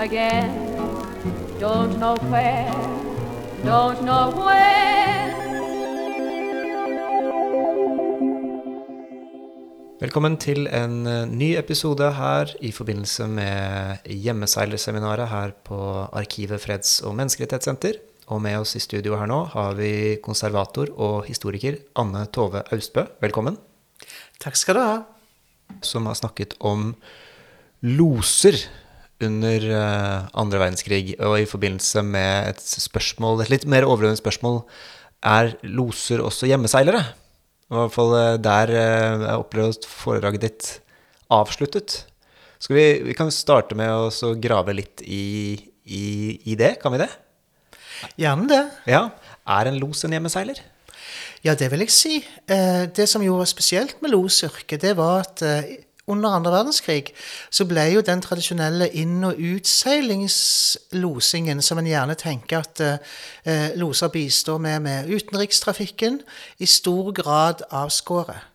again. Don't know where, don't know when. Velkommen til en eh, ny episode her i forbindelse med hjemmeseilerseminaret her på Arkivet freds- og menneskerettighetssenter. Og med oss i studio her nå har vi konservator og historiker Anne Tove Austbø. Velkommen. Takk skal du ha. Som har snakket om loser under eh, andre verdenskrig. Og i forbindelse med et spørsmål, et litt mer overordnet spørsmål, er loser også hjemmeseilere? I hvert fall eh, der eh, jeg opplever at foredraget ditt avsluttet. Skal vi, vi kan starte med å grave litt i, i, i det, kan vi det? Gjerne det. Ja. Er en los en hjemmeseiler? Ja, det vil jeg si. Eh, Det som jo var spesielt med losyrket, det var at eh, under andre verdenskrig så ble jo den tradisjonelle inn- og utseilingslosingen, som en gjerne tenker at eh, loser bistår med med utenrikstrafikken, i stor grad avskåret.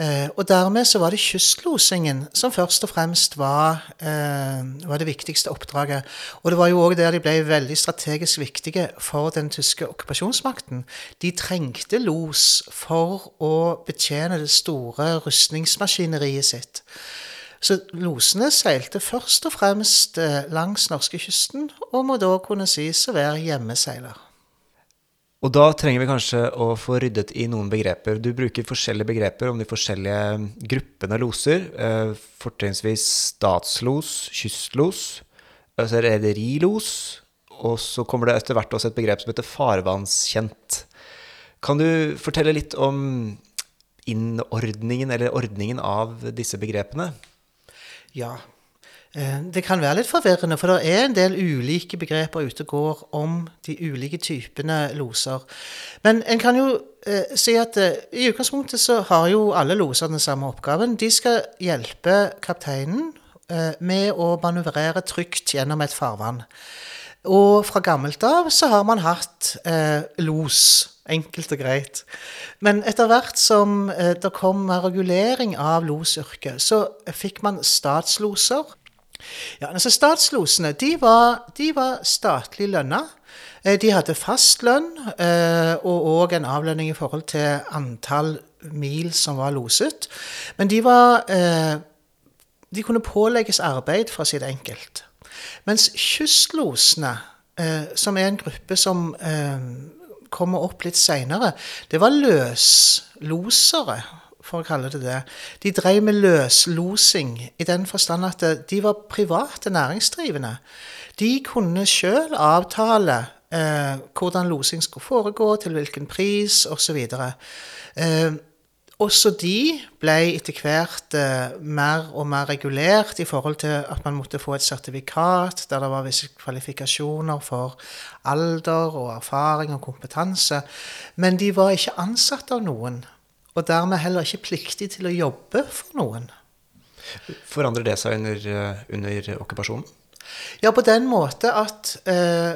Eh, og dermed så var det kystlosingen som først og fremst var, eh, var det viktigste oppdraget. Og det var jo òg der de ble veldig strategisk viktige for den tyske okkupasjonsmakten. De trengte los for å betjene det store rustningsmaskineriet sitt. Så losene seilte først og fremst eh, langs norskekysten, og må da kunne sies å være hjemmeseiler. Og da trenger vi kanskje å få ryddet i noen begreper. Du bruker forskjellige begreper om de forskjellige gruppene loser. Eh, fortrinnsvis statslos, kystlos, altså rederilos. Og så kommer det etter hvert også et begrep som heter farvannskjent. Kan du fortelle litt om innordningen, eller ordningen av disse begrepene? Ja. Eh, Det kan være litt forvirrende, for det er en del ulike begreper ute og går om de ulike typene loser. Men en kan jo eh, si at eh, i utgangspunktet så har jo alle loser den samme oppgaven. De skal hjelpe kapteinen eh, med å manøvrere trygt gjennom et farvann. Og fra gammelt av så har man hatt eh, los. Enkelt og greit. Men etter hvert som eh, det kom regulering av losyrket, så fikk man statsloser. Ja, altså Statslosene de var, de var statlig lønna. Eh, De hadde fast lønn eh, og òg en avlønning i forhold til antall mil som var loset. Men de var eh, De kunne pålegges arbeid, for å si det enkelt. Mens kystlosene, som er en gruppe som kommer opp litt seinere, det var løslosere, for å kalle det det. De drev med løslosing i den forstand at de var private næringsdrivende. De kunne sjøl avtale eh, hvordan losing skulle foregå, til hvilken pris osv. Eh, også de ble etter hvert eh, mer og mer regulert i forhold til at man måtte få et sertifikat der det var visse kvalifikasjoner for alder og erfaring og kompetanse. Men de var ikke ansatt av noen, og dermed heller ikke pliktig til å jobbe for noen. Forandrer det seg under, eh, under okkupasjonen? Ja, på den måte at eh,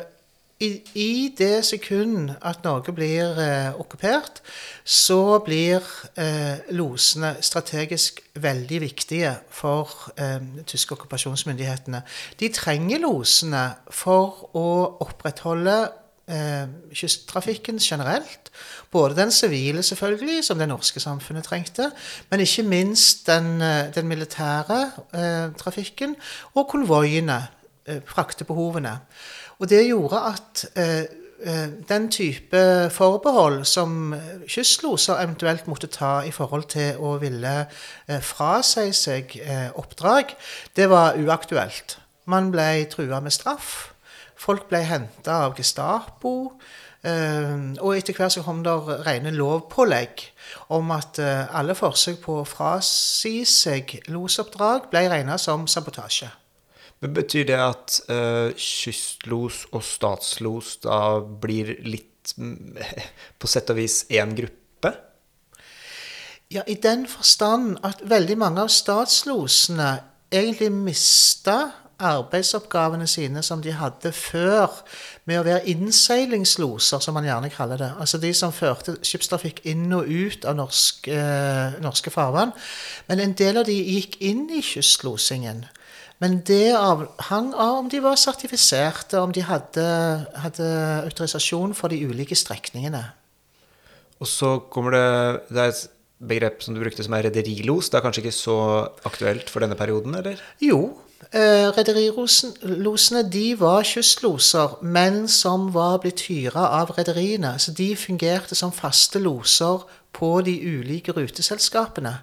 i, i det sekund at Norge blir eh, okkupert, så blir eh, losene strategisk veldig viktige for eh, tyske okkupasjonsmyndighetene. De trenger losene for å opprettholde eh, kysttrafikken generelt. Både den sivile, selvfølgelig, som det norske samfunnet trengte, men ikke minst den, eh, den militære eh, trafikken og konvoiene, eh, fraktebehovene. Og det gjorde at eh, eh, den type forbehold som kystloser eventuelt måtte ta i forhold til å ville frasi seg oppdrag, det var uaktuelt. Man ble trua med straff. Folk ble henta av Gestapo. eh, og etter hvert så kom det rene lovpålegg om at eh, alle forsøk på å frasi seg losoppdrag ble regna som sabotasje. Men Betyr det at uh, kystlos og statslos da blir litt på sett og vis én gruppe? Ja, i den forstand at veldig mange av statslosene egentlig mista arbeidsoppgavene sine som de hadde før, med å være innseilingsloser, som man gjerne kaller det. Altså de som førte skipstrafikk inn og ut av norsk, eh, norske farvann. Men en del av de gikk inn i kystlosingen. Men det avhang av om de var sertifiserte, om de hadde, hadde autorisasjon for de ulike strekningene. Og så kommer det Det er et begrep som du brukte som er rederilos. Det er kanskje ikke så aktuelt for denne perioden, eller? Jo, eh, rederilosene de var kystloser, men som var blitt hyra av rederiene. Så de fungerte som faste loser på de ulike ruteselskapene.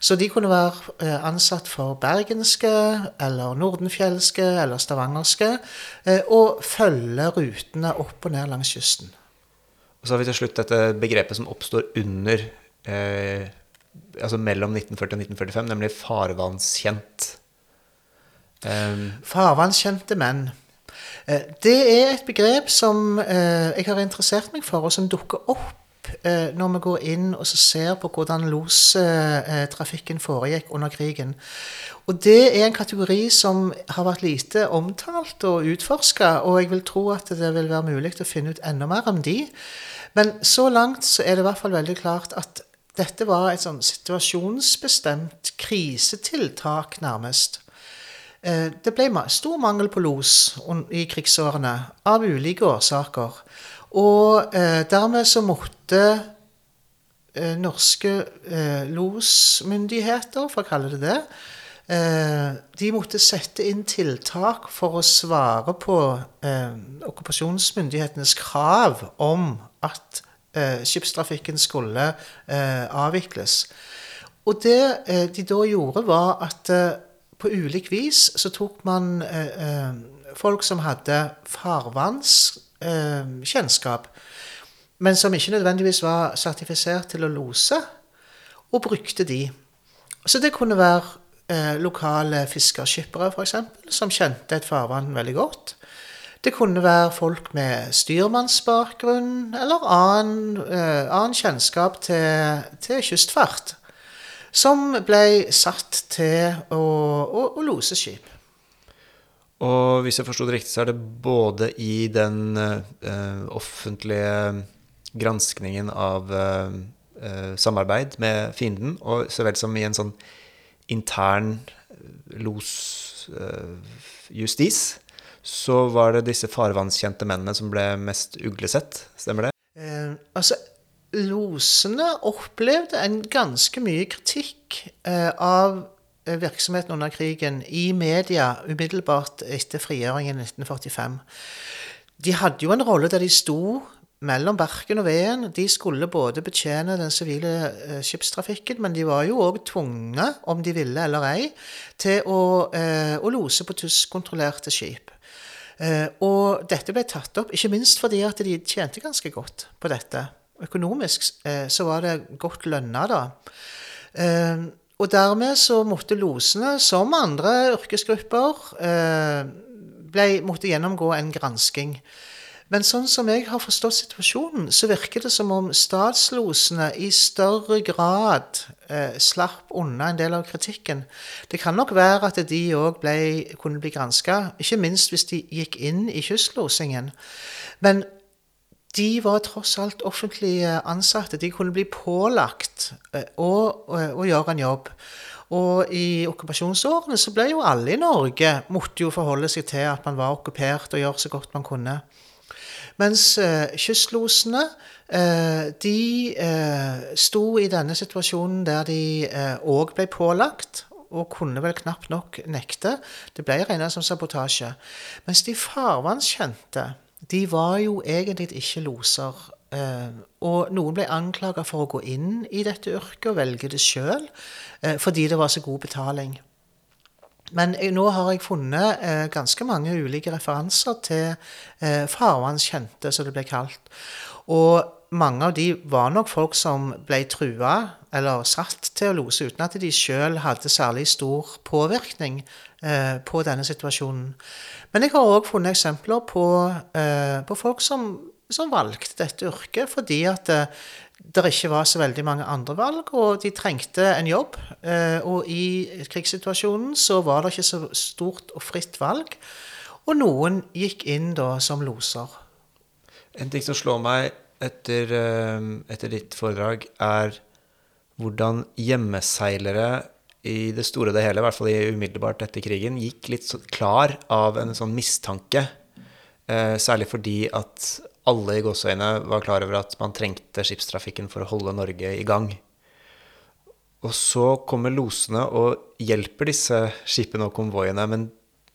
Så de kunne være eh, ansatt for bergenske, eller nordenfjelske eller stavangerske, eh, og følge rutene opp og ned langs kysten. Og så har vi til slutt dette begrepet som oppstår under eh, Altså mellom 1940 og 1945, nemlig farvannskjent. Um, Farvannskjente menn. Eh, det er et begrep som eh, jeg har interessert meg for, og som dukker opp eh, når vi går inn og ser på hvordan lostrafikken foregikk under krigen. Og Det er en kategori som har vært lite omtalt og utforska, og jeg vil tro at det vil være mulig å finne ut enda mer om de. Men så langt så er det i hvert fall veldig klart at dette var et sånn situasjonsbestemt krisetiltak, nærmest. Eh, det ble stor mangel på los i krigsårene av ulike årsaker. Og eh, dermed så måtte eh, norske losmyndigheter, for å kalle det det, de måtte sette inn tiltak for å svare på okkupasjonsmyndighetenes krav om at eh, skipstrafikken skulle avvikles. Og det de da gjorde, var at på ulik vis så tok man eh, eh, folk som hadde farvannskjennskap, men som ikke nødvendigvis var sertifisert til å lose, og brukte de. Så det kunne være lokale fiskerskippere, f.eks., som kjente et farvann veldig godt. Det kunne være folk med styrmannsbakgrunn eller annen, eh, annen kjennskap til, til, kystfart, som ble satt til å, å, å lose skip. Og hvis jeg forsto det riktig, så er det både i den uh, offentlige granskningen av uh, uh, samarbeid med fienden, og så vel som i en sånn intern losjustis, så var det disse farvannskjente mennene som ble mest uglesett. Stemmer det? Altså, losene opplevde en ganske mye kritikk eh, av eh, virksomheten under krigen i media umiddelbart etter frigjøringen i 1945. De hadde jo en rolle der de sto mellom Berken og veden. De skulle både betjene den sivile eh, skipstrafikken, men de var jo òg tvunget, om de ville eller ei, til å, eh, å lose på tyskkontrollerte skip. Eh, og dette ble tatt opp, ikke minst fordi at de tjente ganske godt på dette. Økonomisk eh, så var det godt lønna, da. Eh, og dermed så måtte losene, som andre yrkesgrupper, ble, måtte gjennomgå en gransking. Men sånn som jeg har forstått situasjonen, så virker det som om statslosene i større grad eh, slapp unna en del av kritikken. Det kan nok være at de òg kunne bli granska, ikke minst hvis de gikk inn i kystlosingen. Men de var tross alt offentlige ansatte. De kunne bli pålagt eh, å, å, å gjøre en jobb. Og i okkupasjonsårene så ble jo alle i Norge måtte jo forholde seg til at man var okkupert og gjøre så godt man kunne. Mens eh, kystlosene eh, de eh, sto i denne situasjonen der de òg ble pålagt og kunne vel knapt nok nekte. Det ble regna som sabotasje. Mens de farvannskjente, de var jo egentlig ikke loser. og noen ble anklaga for å gå inn i dette yrket og velge det sjøl fordi det var så god betaling. Men jeg, nå har jeg funnet eh, ganske mange ulike referanser til eh, som det ble kalt. Og mange av de var nok folk som ble trua eller satt til å lose uten at de sjøl hadde særlig stor påvirkning eh, på denne situasjonen. Men jeg har òg funnet eksempler på, eh, på folk som, som, valgte dette yrket fordi at eh, det ikke var så veldig mange andre valg, og de trengte en jobb. Eh, og i krigssituasjonen så var det ikke så stort og fritt valg. Og noen gikk inn da som loser. En ting som slår meg etter, eh, etter ditt foredrag, er hvordan hjemmeseilere i det store og det hele, i hvert fall i umiddelbart etter krigen, gikk litt klar av en sånn mistanke. Eh, særlig fordi at alle i gåseøyne var klar over at man trengte skipstrafikken for å holde Norge i gang. Og så kommer losene og hjelper disse skipene og konvoiene, men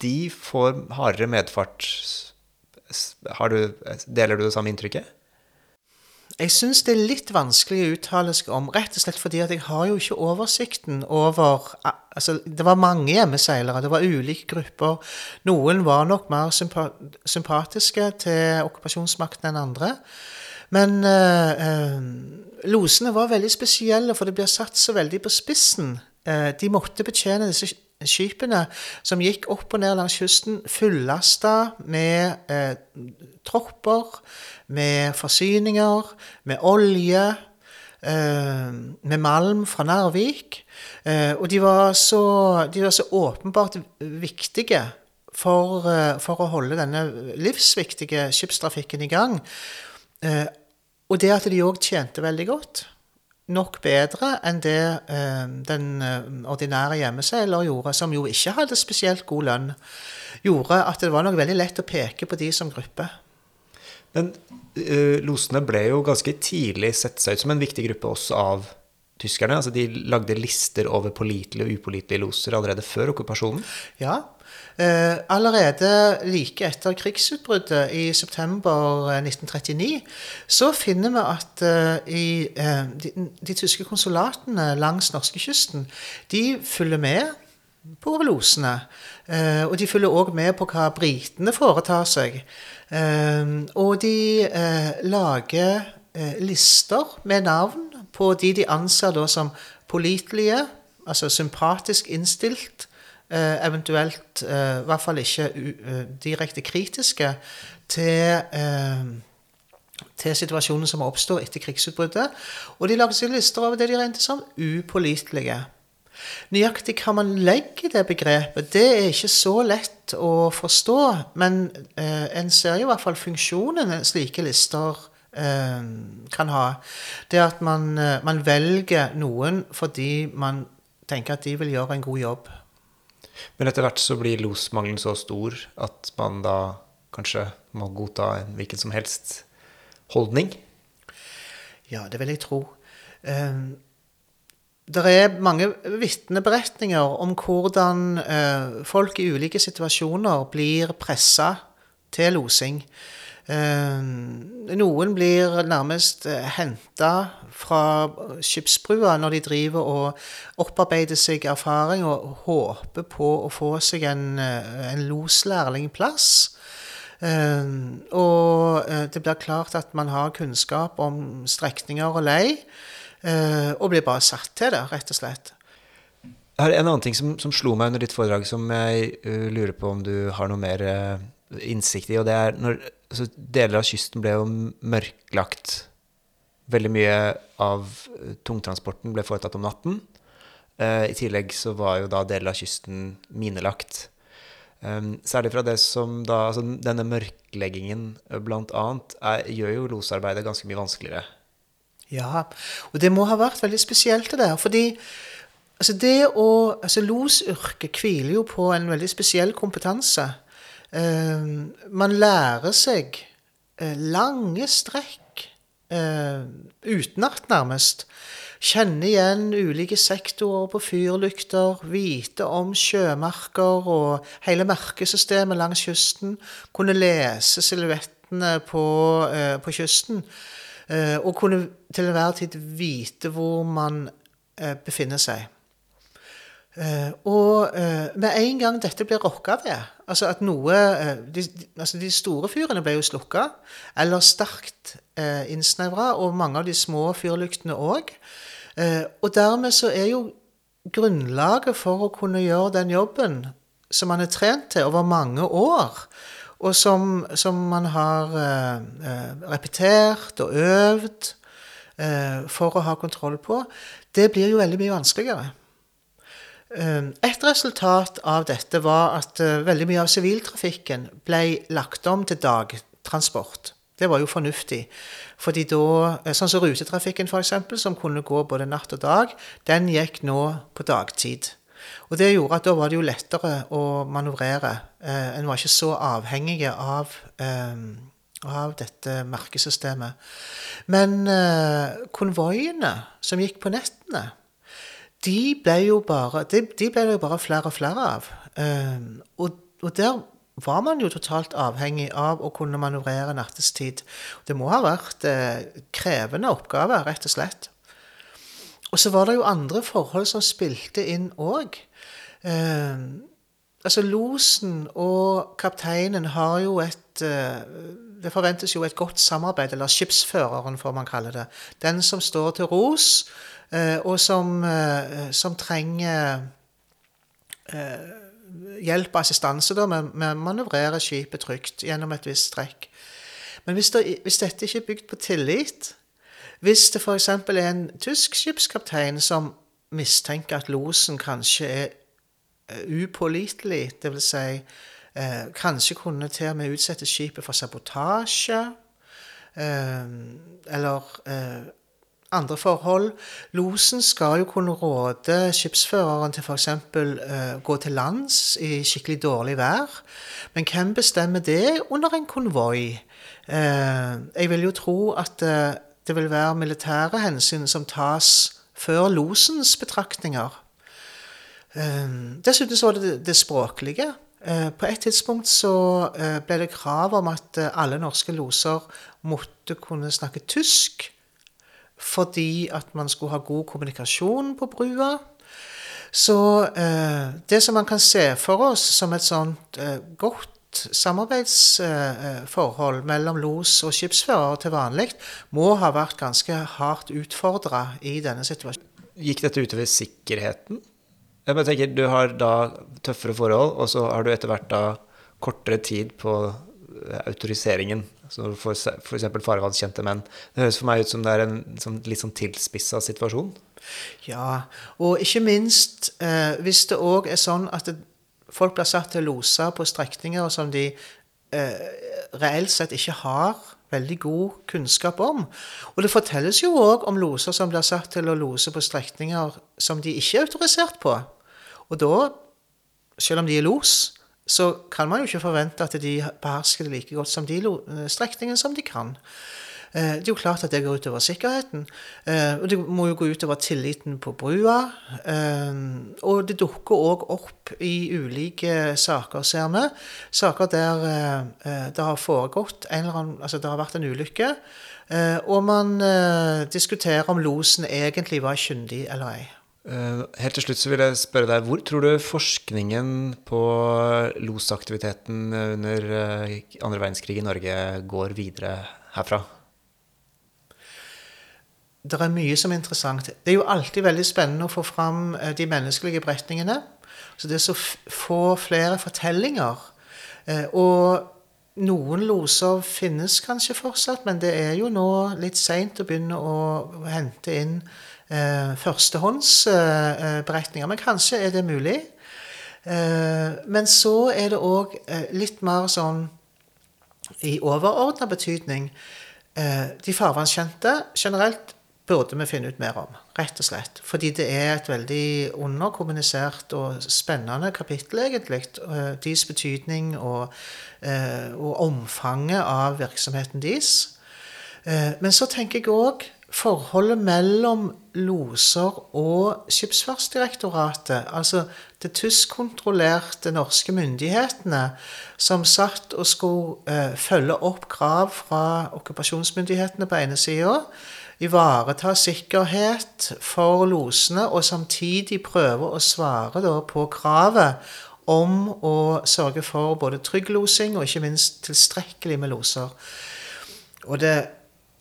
de får hardere medfart. Du, deler du det samme inntrykket? Jeg syns det er litt vanskelig å uttale seg om, rett og slett fordi at jeg har jo ikke oversikten over altså, Det var mange hjemmeseilere, det var ulike grupper. Noen var nok mer sympatiske til okkupasjonsmakten enn andre. Men øh, losene var veldig spesielle, for det blir satt så veldig på spissen. Eh, de måtte betjene disse skipene som gikk opp og ned langs kysten, fullasta med eh, tropper med forsyninger, med olje, eh, med malm fra Narvik. Eh, og de var, så, de var så åpenbart viktige for, eh, for, å holde denne livsviktige skipstrafikken i gang. og det at de òg tjente veldig godt. Nok bedre enn det den ordinære hjemmeseiler gjorde, som jo ikke hadde spesielt god lønn, gjorde at det var nok veldig lett å peke på de som gruppe. Men eh, losene ble jo ganske tidlig sett seg ut som en viktig gruppe også av tyskerne. Altså de lagde lister over pålitelige og upålitelige loser allerede før okkupasjonen. Ja. Uh, allerede like etter krigsutbruddet i september 1939 eh, så finner vi at eh, i, de, de, tyske konsulatene langs norskekysten de følger med på losene. og de følger òg med på hva britene foretar seg. Ehm, og de eh, lager eh, lister med navn på de de anser da som pålitelige, altså sympatisk innstilt, eh, eventuelt i hvert fall ikke direkte kritiske til til situasjonen som oppstår etter krigsutbruddet. Og de lager seg lister over det de regnet som upålitelige. Nøyaktig hva man legger i det begrepet, det er ikke så lett å forstå. Men eh, en ser jo i hvert fall funksjonen slike lister eh, kan ha. Det at man, eh, man, velger noen fordi man tenker at de vil gjøre en god jobb. Men etter hvert så blir losmangelen så stor at man da kanskje må godta en hvilken som helst holdning? Ja, det vil jeg tro. Um, det er mange vitneberetninger om hvordan eh, folk i ulike situasjoner blir pressa til losing. Eh, noen blir nærmest eh, henta fra skipsbrua når de driver og opparbeider seg erfaring og håper på å få seg en, eh, en loslærlingplass. Og det blir klart at man har kunnskap om strekninger og lei. Og blir bare satt til det, rett og slett. Jeg har en annen ting som, som slo meg under ditt foredrag, som jeg lurer på om du har noe mer innsikt i. og det er når altså, Deler av kysten ble jo mørklagt. Veldig mye av tungtransporten ble foretatt om natten. Uh, I tillegg så var jo da deler av kysten minelagt. Um, særlig fra det som da Altså denne mørkleggingen blant annet gjør jo losarbeidet ganske mye vanskeligere. Ja, og det må ha vært veldig spesielt det der. Fordi altså det å altså Losyrket hviler jo på en veldig spesiell kompetanse. Uh, man lærer seg uh, lange strekk uh, utenat, nærmest. Kjenne igjen ulike sektorer på fyrlykter, vite om sjømerker og hele merkesystemet langs kysten. Kunne lese silhuettene på, på kysten. Eh, og kunne til enhver tid vite hvor man eh, befinner seg. Og med en gang dette blir rokka ved, altså at noe uh, de, altså de, store fyrene ble jo slukka, eller sterkt eh, innsnevra, og mange av de små fyrlyktene òg. og dermed så er jo grunnlaget for å kunne gjøre den jobben som man er trent til over mange år, og som, som man har eh, eh, repetert og øvd eh, for å ha kontroll på, det blir jo veldig mye vanskeligere. Eh, et resultat av dette var at eh, veldig mye av siviltrafikken ble lagt om til dagtransport. Det var jo fornuftig. Fordi da, eh, Sånn som rutetrafikken, eksempel, som kunne gå både natt og dag, den gikk nå på dagtid. Og det gjorde at da var det jo lettere å manøvrere. Eh, en var ikke så avhengig av, eh, av dette merkesystemet. Men konvoiene som gikk på nettene, de ble jo bare, de, de ble det jo bare flere og flere av. Eh, og, og der var man jo totalt avhengig av å kunne manøvrere nattestid. Det må ha vært eh, krevende oppgaver, rett og slett. Og så var det jo andre forhold som spilte inn òg. Eh, altså losen og kapteinen har jo et eh, Det forventes jo et godt samarbeid, eller skipsføreren, får man kalle det. Den som står til ros, og som, eh, som trenger eh, hjelp og assistanse da, med, med å manøvrere skipet trygt gjennom et visst strekk. Men hvis, det, hvis dette ikke er bygd på tillit, hvis det f.eks. er en tysk skipskaptein som mistenker at losen kanskje er eh, upålitelig, dvs. Si, eh, kanskje kunne til og med utsette skipet for sabotasje, eh, eller eh, andre forhold. Losen skal jo kunne råde skipsføreren til f.eks. Uh, gå til lands i skikkelig dårlig vær. Men hvem bestemmer det under en konvoi? Uh, jeg vil jo tro at uh, det vil være militære hensyn som tas før losens betraktninger. Dessuten så var det det språklige. På et tidspunkt så ble det krav om at alle norske loser måtte kunne snakke tysk fordi at man skulle ha god kommunikasjon på brua. Så eh, det som man kan se for oss som et sånt eh, godt samarbeidsforhold eh, mellom los og skipsfører til vanlig, må ha vært ganske hardt utfordra i denne situasjonen. Gikk dette utover sikkerheten? Jeg tenker, Du har da tøffere forhold, og så har du etter hvert da kortere tid på eh, autoriseringen så for f.eks. farvannskjente menn. Det høres for meg ut som det er en som, litt sånn tilspissa situasjon. Ja, og ikke minst eh, hvis det òg er sånn at det, folk blir satt til å lose på strekninger som de eh, reelt sett ikke har veldig god kunnskap om. Og det fortelles jo òg om loser som blir satt til å lose på strekninger som de ikke er autorisert på. Og da, selv om de er los, så kan man jo ikke forvente at de behersker det like godt som de strekningen strekningene som de kan. Eh, det er jo klart at det går utover sikkerheten. Eh, og det må jo gå utover tilliten på brua. Og det dukker òg opp i ulike saker, ser vi. Saker der det har foregått en eller annen Altså det har vært en ulykke. Og man diskuterer om losen egentlig var kyndig eller ei. Eh, helt til slutt så vil jeg spørre deg, Hvor tror du forskningen på losaktiviteten under eh, andre verdenskrig i Norge går videre herfra? Det er mye som er interessant. Det er jo alltid veldig spennende å få fram eh, de menneskelige beretningene. Så det er så få flere fortellinger. Og noen loser finnes kanskje fortsatt, men det er jo nå litt seint å begynne å hente inn eh, førstehåndsberetninger. Eh, men kanskje er det mulig. Eh, men så er det òg eh, litt mer sånn i overordna betydning. Eh, de farvannskjente generelt burde vi finne ut mer om, rett og slett. Fordi det er et veldig underkommunisert og spennende kapittel, egentlig. Eh, deres betydning og, og omfanget av virksomheten deres. Men så tenker jeg òg forholdet mellom loser og Skipsfartsdirektoratet, altså det tyskkontrollerte norske myndighetene, som satt og skulle eh, følge opp krav fra okkupasjonsmyndighetene på ene sida, ivareta sikkerhet for losene, og samtidig prøve å svare da, på kravet om å sørge for både trygg losing og ikke minst tilstrekkelig med loser. Og det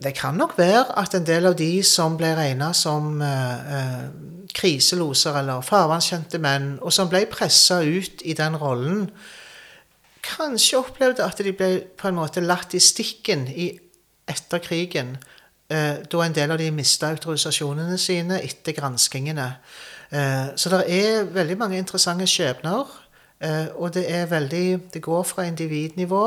det kan nok være at en del av de som ble regna som eh, eh, kriseloser eller farvannskjente menn, og som ble pressa ut i den rollen, kanskje opplevde at de ble på en måte latt i stikken i, etter krigen, eh, da en del av de mista autorisasjonene sine etter granskingene. Eh, så det er veldig mange interessante skjebner, eh, og det er veldig Det går fra individnivå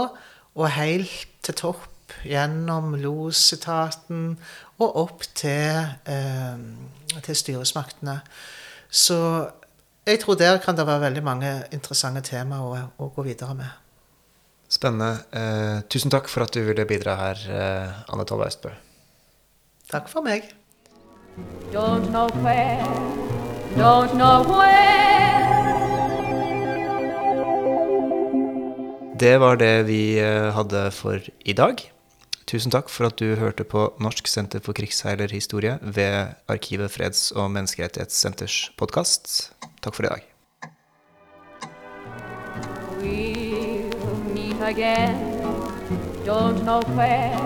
og helt til topp opp gjennom LOS-etaten og opp til, eh, til styresmaktene. Så jeg tror der kan det være veldig mange interessante temaer å, å gå videre med. Spennende. Eh, tusen takk for at du ville bidra her, eh, Anne Tolle Østbø. Takk for meg. Don't know where, don't know where. Det var det vi eh, hadde for i dag. Tusen takk for at du hørte på Norsk senter for krigsseilerhistorie ved Arkivet freds- og menneskerettighetssenters podkast. Takk for i dag. We'll meet again. Don't know where,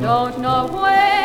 don't know where.